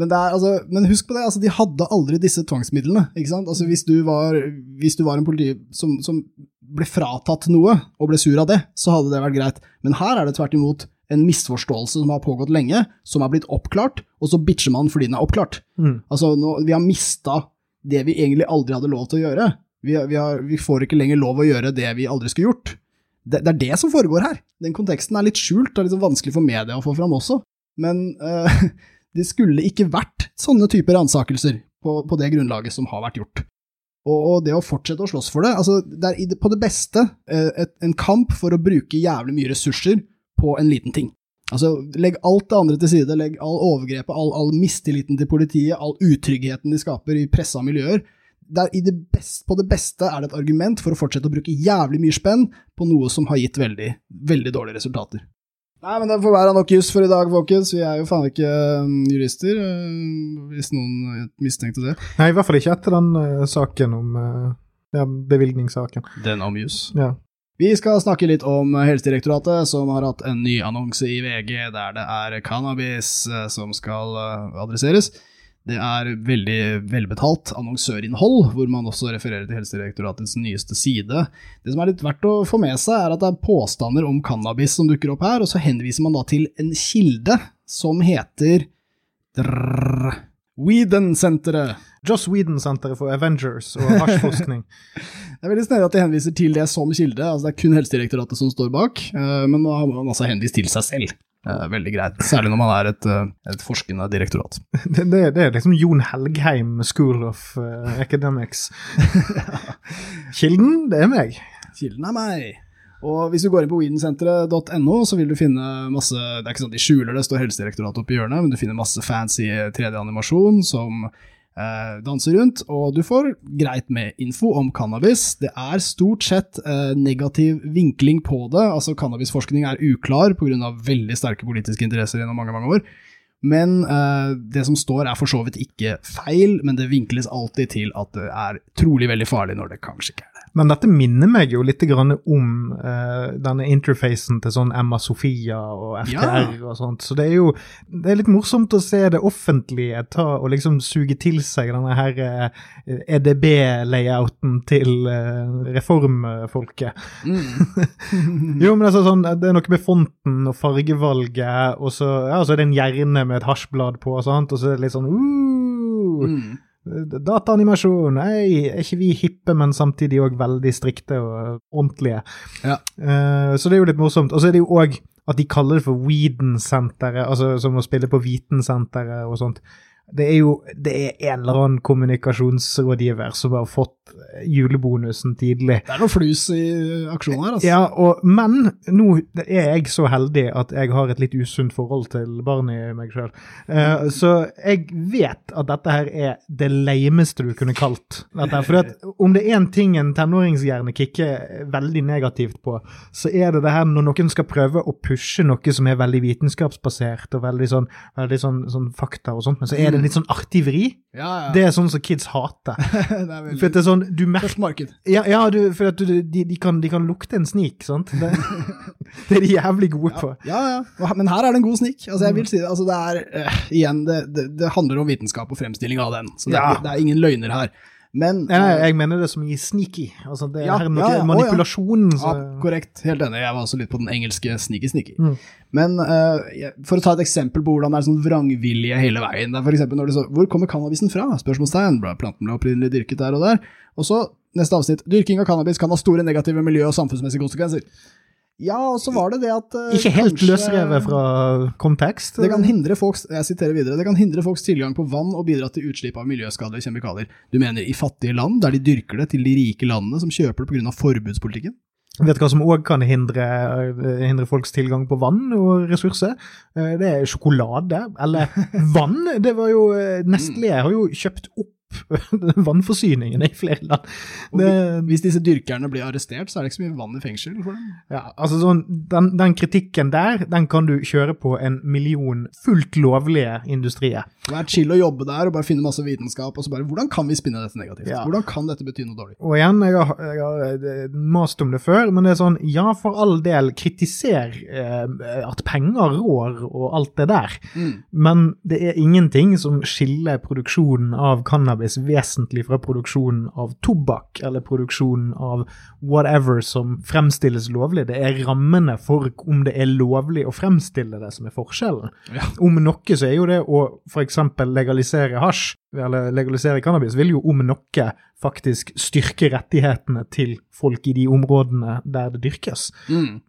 Men, er, altså, men husk på det, altså, de hadde aldri disse tvangsmidlene. Altså, hvis, du var, hvis du var en politi som, som ble fratatt noe, og ble sur av det, så hadde det vært greit. Men her er det tvert imot en misforståelse som har pågått lenge, som er blitt oppklart, og så bitcher man fordi den er oppklart. Mm. Altså, nå, Vi har mista det vi egentlig aldri hadde lov til å gjøre. Vi, vi, har, vi får ikke lenger lov å gjøre det vi aldri skulle gjort. Det, det er det som foregår her. Den konteksten er litt skjult, det er litt vanskelig for media å få fram også. Men eh, det skulle ikke vært sånne typer ransakelser på, på det grunnlaget som har vært gjort. Og, og det å fortsette å slåss for det, altså det er på det beste eh, et, en kamp for å bruke jævlig mye ressurser på en liten ting. Altså, Legg alt det andre til side, legg all overgrepet, all, all mistilliten til politiet, all utryggheten de skaper i pressa miljøer. Det er i det best, på det beste er det et argument for å fortsette å bruke jævlig mye spenn på noe som har gitt veldig, veldig dårlige resultater. Nei, men det får være nok juss for i dag, folkens. Vi er jo faen ikke um, jurister, uh, hvis noen mistenkte det. Nei, i hvert fall ikke etter den uh, saken om uh, ja, bevilgningssaken. Den om juss. Ja. Vi skal snakke litt om Helsedirektoratet, som har hatt en ny annonse i VG der det er cannabis eh, som skal uh, adresseres. Det er veldig velbetalt annonsørinnhold, hvor man også refererer til Helsedirektoratets nyeste side. Det som er litt verdt å få med seg, er at det er påstander om cannabis som dukker opp her, og så henviser man da til en kilde som heter drrr, Weeden-senteret. Joss Weeden-senteret for Avengers og hasjforskning. Det er veldig snedig at de henviser til det som kilde, altså det er kun Helsedirektoratet som står bak, eh, men nå har man altså henvist til seg selv. Eh, Veldig greit, særlig når man er et, eh, et forskende direktorat. Det, det, det er liksom Jon Helgheim School of eh, Academics. Kilden, det er meg. Kilden er meg. Og hvis du går inn på weedensenteret.no, så vil du finne masse Det er ikke sånn at de skjuler det, står Helsedirektoratet oppi hjørnet, men du finner masse fancy 3D-animasjon som eh, danser rundt, og du får greit med info om cannabis. Det er stort sett eh, negativ vinkling på det, altså cannabisforskning er uklar pga. veldig sterke politiske interesser gjennom mange, mange år. Men eh, det som står er for så vidt ikke feil, men det vinkles alltid til at det er trolig veldig farlig når det kanskje ikke er. Men dette minner meg jo litt grann om uh, denne interfacen til sånn Emma Sofia og FTR og sånt. Så det er jo det er litt morsomt å se det offentlige ta og liksom suge til seg denne her uh, EDB-layouten til uh, reformfolket. jo, men altså sånn, det er noe med fonten og fargevalget, og så, ja, så er det en hjerne med et hasjblad på, og sånt, og så er det litt sånn uh, Mm. Dataanimasjon, nei, er ikke vi hippe, men samtidig òg veldig strikte og ordentlige. Ja. Uh, så det er jo litt morsomt. Og så er det jo òg at de kaller det for Weeden-senteret, altså som å spille på Vitensenteret og sånt. Det er jo det er en eller annen kommunikasjonsrådgiver som har fått julebonusen tidlig. Det er noe flus i aksjonen her, altså. Ja, og, men nå er jeg så heldig at jeg har et litt usunt forhold til barnet i meg sjøl. så jeg vet at dette her er det leimeste du kunne kalt dette. For at om det er én ting en tenåringshjerne kicker veldig negativt på, så er det det her når noen skal prøve å pushe noe som er veldig vitenskapsbasert og veldig sånn, veldig sånn, sånn fakta og sånt, men så er det litt sånn artig vri. Ja, ja. Det er sånn som kids hater. det er For at det er sånn, du merker ja, ja du, for at du, de, de, kan, de kan lukte en snik, sant? Det, det er de jævlig gode på. Ja, ja. Men her er det en god snik. Altså, jeg vil si det. Altså, det er uh, igjen, det, det, handler om vitenskap og fremstilling av den. Så det, er, det er ingen løgner her. Men nei, eh, jeg mener det som i sneaky. Altså, det Ja, er noe ja, ja. Manipulasjon. Ja, korrekt. Helt enig. Jeg var også litt på den engelske sneaky-sneaky. Mm. Men uh, for å ta et eksempel på hvordan det er sånn vrangvilje hele veien. Det er for når det så, Hvor kommer cannabisen fra? Spørsmålstegn. Planten ble opprinnelig dyrket der og der. Og så, neste avsnitt. Dyrking av cannabis kan ha store negative miljø- og samfunnsmessige konsekvenser. Ja, og så var det det at uh, ikke helt kanskje- løsrevet fra kontekst. Det kan hindre folks videre, det kan hindre folks tilgang på vann og bidra til utslipp av miljøskadelige kjemikalier. Du mener i fattige land, der de dyrker det, til de rike landene som kjøper det pga. forbudspolitikken? Vet du hva som òg kan hindre, eh, hindre folks tilgang på vann og ressurser? Eh, Det er sjokolade. Eller vann. Det var jo Nestlé har jo kjøpt opp vannforsyningen i flere land. Det, Hvis disse dyrkerne blir arrestert, så er det ikke så mye vann i fengsel for dem. ja, altså sånn, den, den kritikken der, den kan du kjøre på en million fullt lovlige industrier. Det er chill å jobbe der og bare finne masse vitenskap, og så bare Hvordan kan vi spinne dette negativt? Ja. Hvordan kan dette bety noe dårlig? Og igjen, jeg har, jeg har eh, mast om det før, men det er sånn, ja, for all del, kritiser eh, at penger rår og alt det der. Mm. Men det er ingenting som skiller produksjonen av cannabis vesentlig fra produksjonen av tobakk, eller produksjonen av whatever som fremstilles lovlig. Det er rammene for om det er lovlig å fremstille det som er forskjellen. Ja. Om noe så er jo det å f.eks. legalisere hasj, eller legalisere cannabis, vil jo om noe faktisk styrke rettighetene til folk i de områdene der det dyrkes. Mm.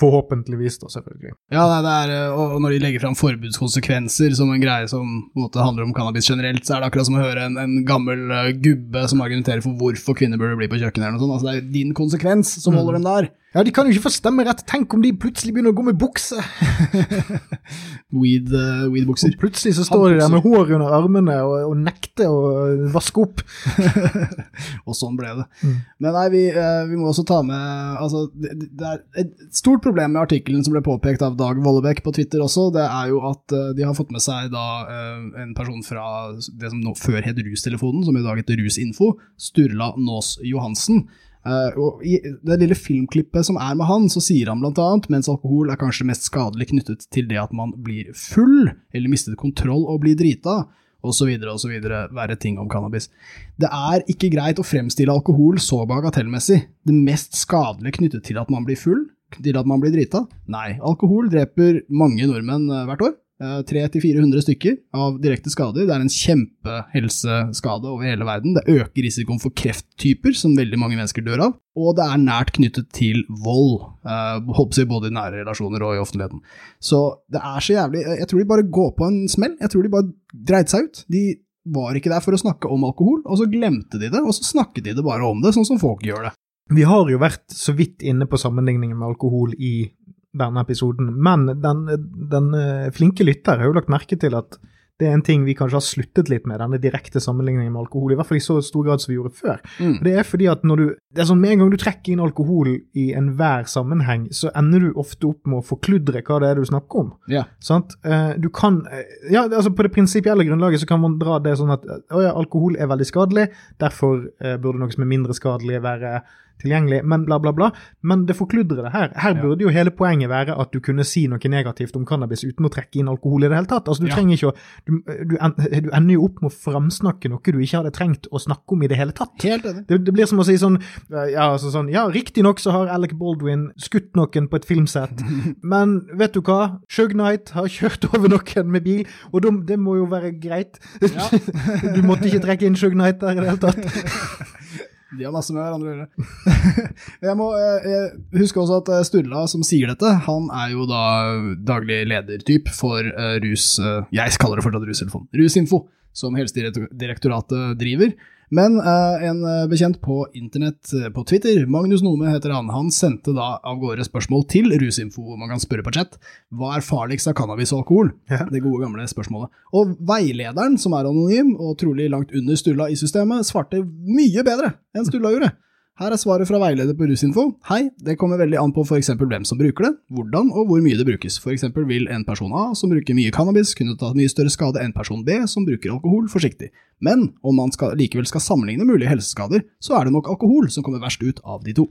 Forhåpentligvis, da, selvfølgelig. Ja, det er, eh, og når de legger fram forbudskonsekvenser som en greie som på en måte handler om cannabis generelt, så er det akkurat som å høre en, en gammel eh, gubbe som argumenterer for hvorfor kvinner burde bli på kjøkkenet eller noe sånt. Altså, det er din konsekvens som holder dem der. Ja, De kan jo ikke få stemmerett. Tenk om de plutselig begynner å gå med bukse! Weed, uh, weed-bukser. Plutselig så står de der med hår under armene og, og nekter å vaske opp. og sånn ble det. Mm. Men nei, vi, uh, vi må også ta med altså, det, det er Et stort problem med artikkelen som ble påpekt av Dag Vollebekk på Twitter også, det er jo at uh, de har fått med seg da en person fra det som nå før het Rustelefonen, som i dag heter Rusinfo, Sturla Nås Johansen. Og I det lille filmklippet som er med han, så sier han blant annet mens alkohol er kanskje mest skadelig knyttet til det at man blir full, eller mister kontroll og blir drita, osv., osv. verre ting om cannabis. Det er ikke greit å fremstille alkohol så bagatellmessig. Det mest skadelige knyttet til at man blir full, til at man blir drita? Nei, alkohol dreper mange nordmenn eh, hvert år. Eh, 300-400 stykker av direkte skader. Det er en kjempehelseskade over hele verden. Det øker risikoen for krefttyper, som veldig mange mennesker dør av. Og det er nært knyttet til vold, eh, både i nære relasjoner og i offentligheten. Så det er så jævlig Jeg tror de bare går på en smell. Jeg tror de bare dreit seg ut. De var ikke der for å snakke om alkohol, og så glemte de det, og så snakket de det bare om det, sånn som folk gjør det. Vi har jo vært så vidt inne på sammenligningen med alkohol i denne episoden, men den, den eh, flinke lytter har jo lagt merke til at Det er en ting vi kanskje har sluttet litt med, denne direkte sammenligningen med alkohol. I hvert fall i så stor grad som vi gjorde før. Mm. Det er fordi at når du, det er sånn Med en gang du trekker inn alkohol i enhver sammenheng, så ender du ofte opp med å forkludre hva det er du snakker om. Ja. Sant? Eh, Du kan, eh, ja, altså På det prinsipielle grunnlaget så kan man dra det sånn at å ja, alkohol er veldig skadelig, derfor burde noe som er mindre skadelig, være tilgjengelig, men bla, bla, bla. Men det forkludrer det her. Her burde jo hele poenget være at du kunne si noe negativt om cannabis uten å trekke inn alkohol i det hele tatt. Altså, Du Ja. trenger ikke å du, du, du ender jo opp med å framsnakke noe du ikke hadde trengt å snakke om i det hele tatt. Helt enig. Det, det blir som å si sånn Ja, altså sånn, ja riktignok så har Alec Baldwin skutt noen på et filmsett, men vet du hva? Shug Knight har kjørt over noen med bil, og de, det må jo være greit. Ja. du måtte ikke trekke inn Shug Knight der i det hele tatt. De har masse med hverandre å gjøre. jeg må eh, huske også at eh, Sturla som sier dette, han er jo da daglig ledertyp for eh, rus... jeg kaller det fortsatt Rusinfo. Rusinfo, som Helsedirektoratet driver. Men eh, en eh, bekjent på internett, eh, på Twitter, Magnus Nome heter han, han sendte da av gårde spørsmål til Rusinfo, hvor man kan spørre på chat. Hva er farligst av cannabis og alkohol? Ja. Det gode gamle spørsmålet. Og veilederen, som er anonym, og trolig langt under Stulla i systemet, svarte mye bedre enn Stulla gjorde. Her er svaret fra veileder på Rusinfo. Hei, det kommer veldig an på f.eks. hvem som bruker det, hvordan og hvor mye det brukes. For eksempel vil en person A som bruker mye cannabis kunne ta mye større skade enn person B som bruker alkohol forsiktig. Men om man skal, likevel skal sammenligne mulige helseskader, så er det nok alkohol som kommer verst ut av de to.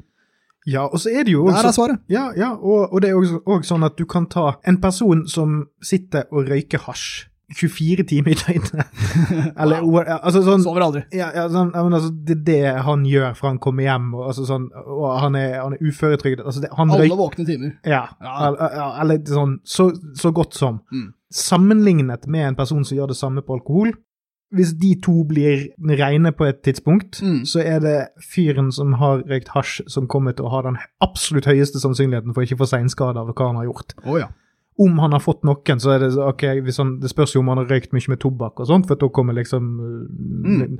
Ja, og så er det jo også, Der er svaret. Ja, ja og, og det er òg sånn at du kan ta en person som sitter og røyker hasj 24 timer i døgnet. Eller altså sånn Sover aldri. Ja, ja, sånn, men altså, det er det han gjør fra han kommer hjem, og, altså, sånn, og han er, han er uføretrygdet. Altså, Alle røy... våkne timer. ja, Ja. Eller, ja, eller sånn, så, så godt som. Mm. Sammenlignet med en person som gjør det samme på alkohol, hvis de to blir reine på et tidspunkt, Mm. så er det fyren som har røykt hasj, som kommer til å ha den absolutt høyeste sannsynligheten for ikke å få seinskade av hva han har gjort. Oh, ja. Om han har fått noen, så er det ok, hvis han, det spørs jo om han har røykt mye med tobakk og sånt, for da kommer liksom Mm.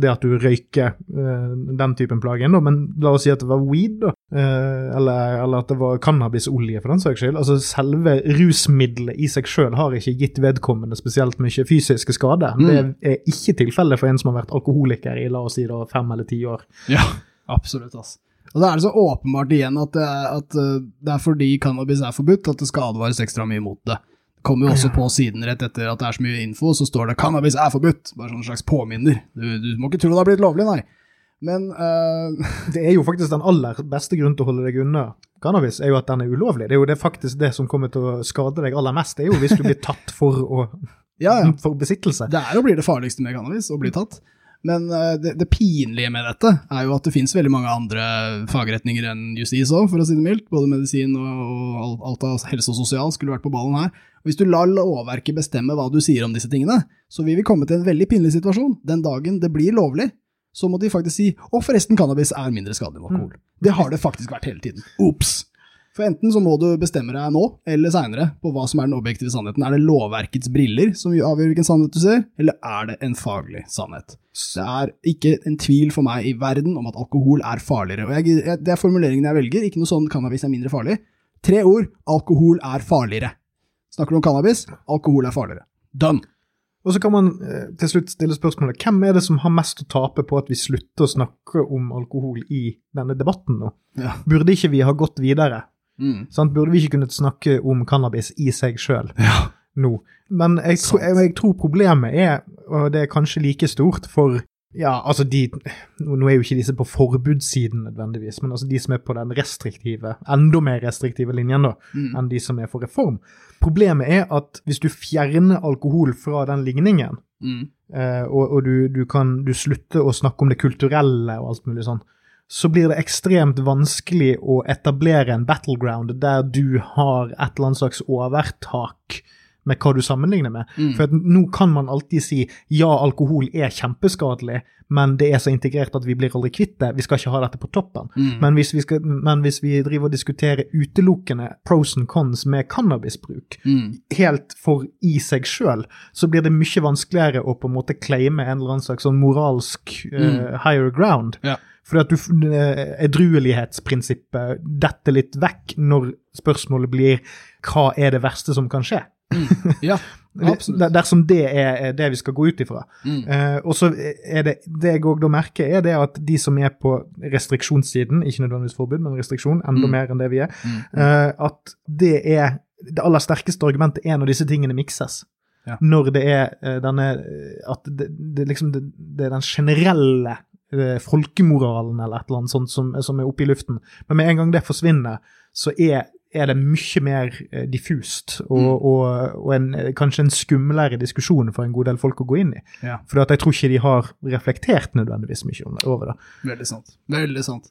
det at du røyker eh, den typen plage inn, da. Men la oss si at det var weed, da. Eh, eller, eller at det var cannabisolje, for den saks skyld. Altså selve rusmiddelet i seg sjøl har ikke gitt vedkommende spesielt mye fysiske skader. Mm. Det er ikke tilfellet for en som har vært alkoholiker i la oss si da fem eller ti år. Ja, absolutt. ass. Og da er det så åpenbart igjen at, det er- at eh, det er fordi cannabis er forbudt at det skal advares ekstra mye mot det. Det kommer jo også på siden rett etter at det er så mye info, så står det 'cannabis er forbudt'. Bare sånn slags påminner. Du, du må ikke tro det har blitt lovlig, nei. Men uh, Det er jo faktisk den aller beste grunnen til å holde deg unna cannabis, er jo at den er ulovlig. Det er jo det faktisk det som kommer til å skade deg aller mest. Det er jo hvis du blir tatt for, å, ja, ja. for besittelse. Det er jo blir det farligste med cannabis, å bli tatt. Men eh, det, det pinlige med dette er jo at det finnes veldig mange andre fagretninger enn justis òg, for å si det mildt. Både medisin og, alt- alt av helse og sosial skulle vært på ballen her. Og Hvis du lar lovverket bestemme hva du sier om disse tingene, så vil vi komme til en veldig pinlig situasjon. Den dagen det blir lovlig, så må de faktisk si å forresten, cannabis er mindre skadelig enn alkohol. Det har det faktisk vært hele tiden. Ops! For enten så må du bestemme deg nå, eller seinere, på hva som er den objektive sannheten. Er det lovverkets briller som avgjør hvilken sannhet du ser, eller er det en faglig sannhet? Det er ikke en tvil for meg i verden om at alkohol er farligere. Og jeg, jeg, det er formuleringen jeg velger, ikke noe sånn cannabis er mindre farlig. Tre ord alkohol er farligere. Snakker du om cannabis? Alkohol er farligere. Done. Og så kan man eh, til slutt stille spørsmålet hvem er det som har mest å tape på at vi slutter å snakke om alkohol i denne debatten nå? Ja. Burde ikke vi ha gått videre? Mm. Sant? Burde vi ikke kunnet snakke om cannabis i seg sjøl ja. nå? Men jeg, tro, jeg, jeg tror problemet er, og det er kanskje like stort for ja, altså de Nå er jo ikke disse på forbudssiden nødvendigvis, men altså de som er på den restriktive, enda mer restriktive linjen da, Mm. enn de som er for reform. Problemet er at hvis du fjerner alkohol fra den ligningen, Mm. eh, og, og du, du kan du slutter å snakke om det kulturelle og alt mulig sånn, så blir det ekstremt vanskelig å etablere en battleground der du har et eller annet slags overtak med hva du sammenligner med. Mm. For nå kan man alltid si ja, alkohol er kjempeskadelig, men det er så integrert at vi blir aldri kvitt det. Vi skal ikke ha dette på toppen. Mm. Men, hvis vi skal, men hvis vi driver og diskuterer utelukkende pros and cons med cannabisbruk, Mm. helt for i seg sjøl, så blir det mye vanskeligere å på en måte claime en eller annen slags sånn moralsk uh, higher ground. Ja. Fordi at du eh, edruelighetsprinsippet detter litt vekk når spørsmålet blir hva er det verste som kan skje? Ja, absolutt. Dersom det er det vi skal gå ut ifra. Mm. Eh, og så er det det jeg òg da merker, er det at de som er på restriksjonssiden, ikke nødvendigvis forbud, men restriksjon, enda Mm. mer enn det vi er, Mm. eh, at det er det aller sterkeste argumentet er når disse tingene mikses. Ja. Når det er eh, denne At det, det, liksom, det, det er den generelle folkemoralen eller et eller annet sånt som, som er oppe i luften. Men med en gang det forsvinner, så er, er det mye mer eh, diffust og, Mm. og, og en, kanskje en skumlere diskusjon for en god del folk å gå inn i. Ja. For jeg tror ikke de har reflektert nødvendigvis mye over det. Veldig sant. Veldig sant.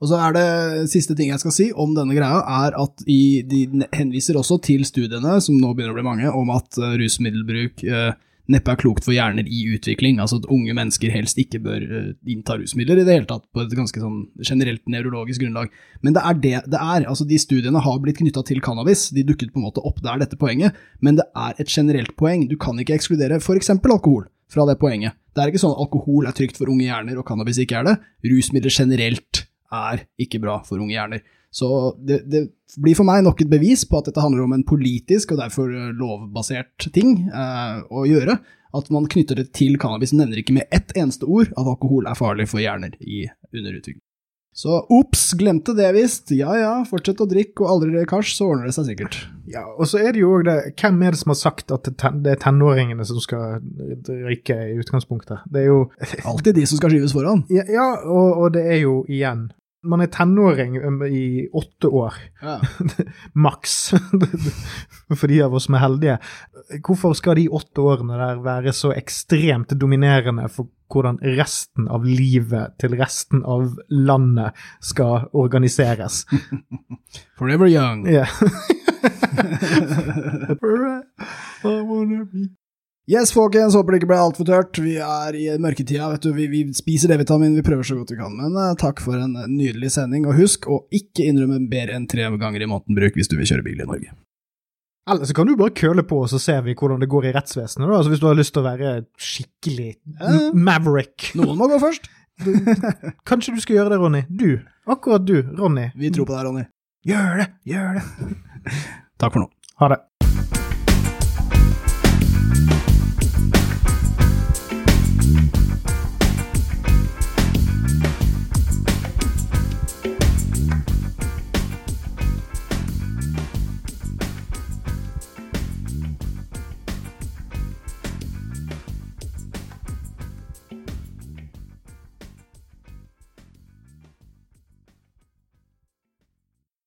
Og så er det siste ting jeg skal si om denne greia, er at i, de henviser også til studiene, som nå begynner å bli mange, om at eh, rusmiddelbruk eh, neppe er klokt for hjerner i utvikling. Altså at unge mennesker helst ikke bør eh, innta rusmidler i det hele tatt, på et ganske sånn generelt nevrologisk grunnlag. Men det er det det er. Altså de studiene har blitt knytta til cannabis, de dukket på en måte opp der dette poenget, men det er et generelt poeng. Du kan ikke ekskludere f.eks. alkohol fra det poenget. Det er ikke sånn at alkohol er trygt for unge hjerner og cannabis ikke er det. Rusmidler generelt er ikke bra for unge hjerner. Så det, det blir for meg nok et bevis på at dette handler om en politisk og derfor eh, lovbasert ting eh, å gjøre. At man knytter det til cannabis, nevner ikke med ett eneste ord at alkohol er farlig for hjerner i underutvikling. Så ops, glemte det visst. Ja ja, fortsett å drikke og aldri lekkasj, så ordner det seg sikkert. Ja, og så er det jo òg det Hvem er det som har sagt at det det er tenåringene som skal røyke i utgangspunktet? Det er jo Alltid de som skal skyves foran. Ja, ja og, og det er jo igjen Man er tenåring um, i åtte år, Ja. maks. For de av oss som er heldige. Hvorfor skal de åtte årene der være så ekstremt dominerende for hvordan resten av livet til resten av landet skal organiseres? Forever young. Ja. Yes, folkens, håper det ikke ble altfor tørt. Vi er i mørketida, vet du. Vi, vi spiser D-vitamin, vi prøver så godt vi kan. Men uh, takk for en nydelig sending, og husk å ikke innrømme bedre enn tre ganger i måneden bruk hvis du vil kjøre bil i Norge. Eller så kan du bare køle på, og så ser vi hvordan det går i rettsvesenet. da. Altså Hvis du har lyst til å være skikkelig uh, maverick. Noen må gå først. Kanskje du skal gjøre det, Ronny? Du. Akkurat du, Ronny. Vi tror på deg, Ronny. Gjør det, gjør det. Takk for nå. Ha det.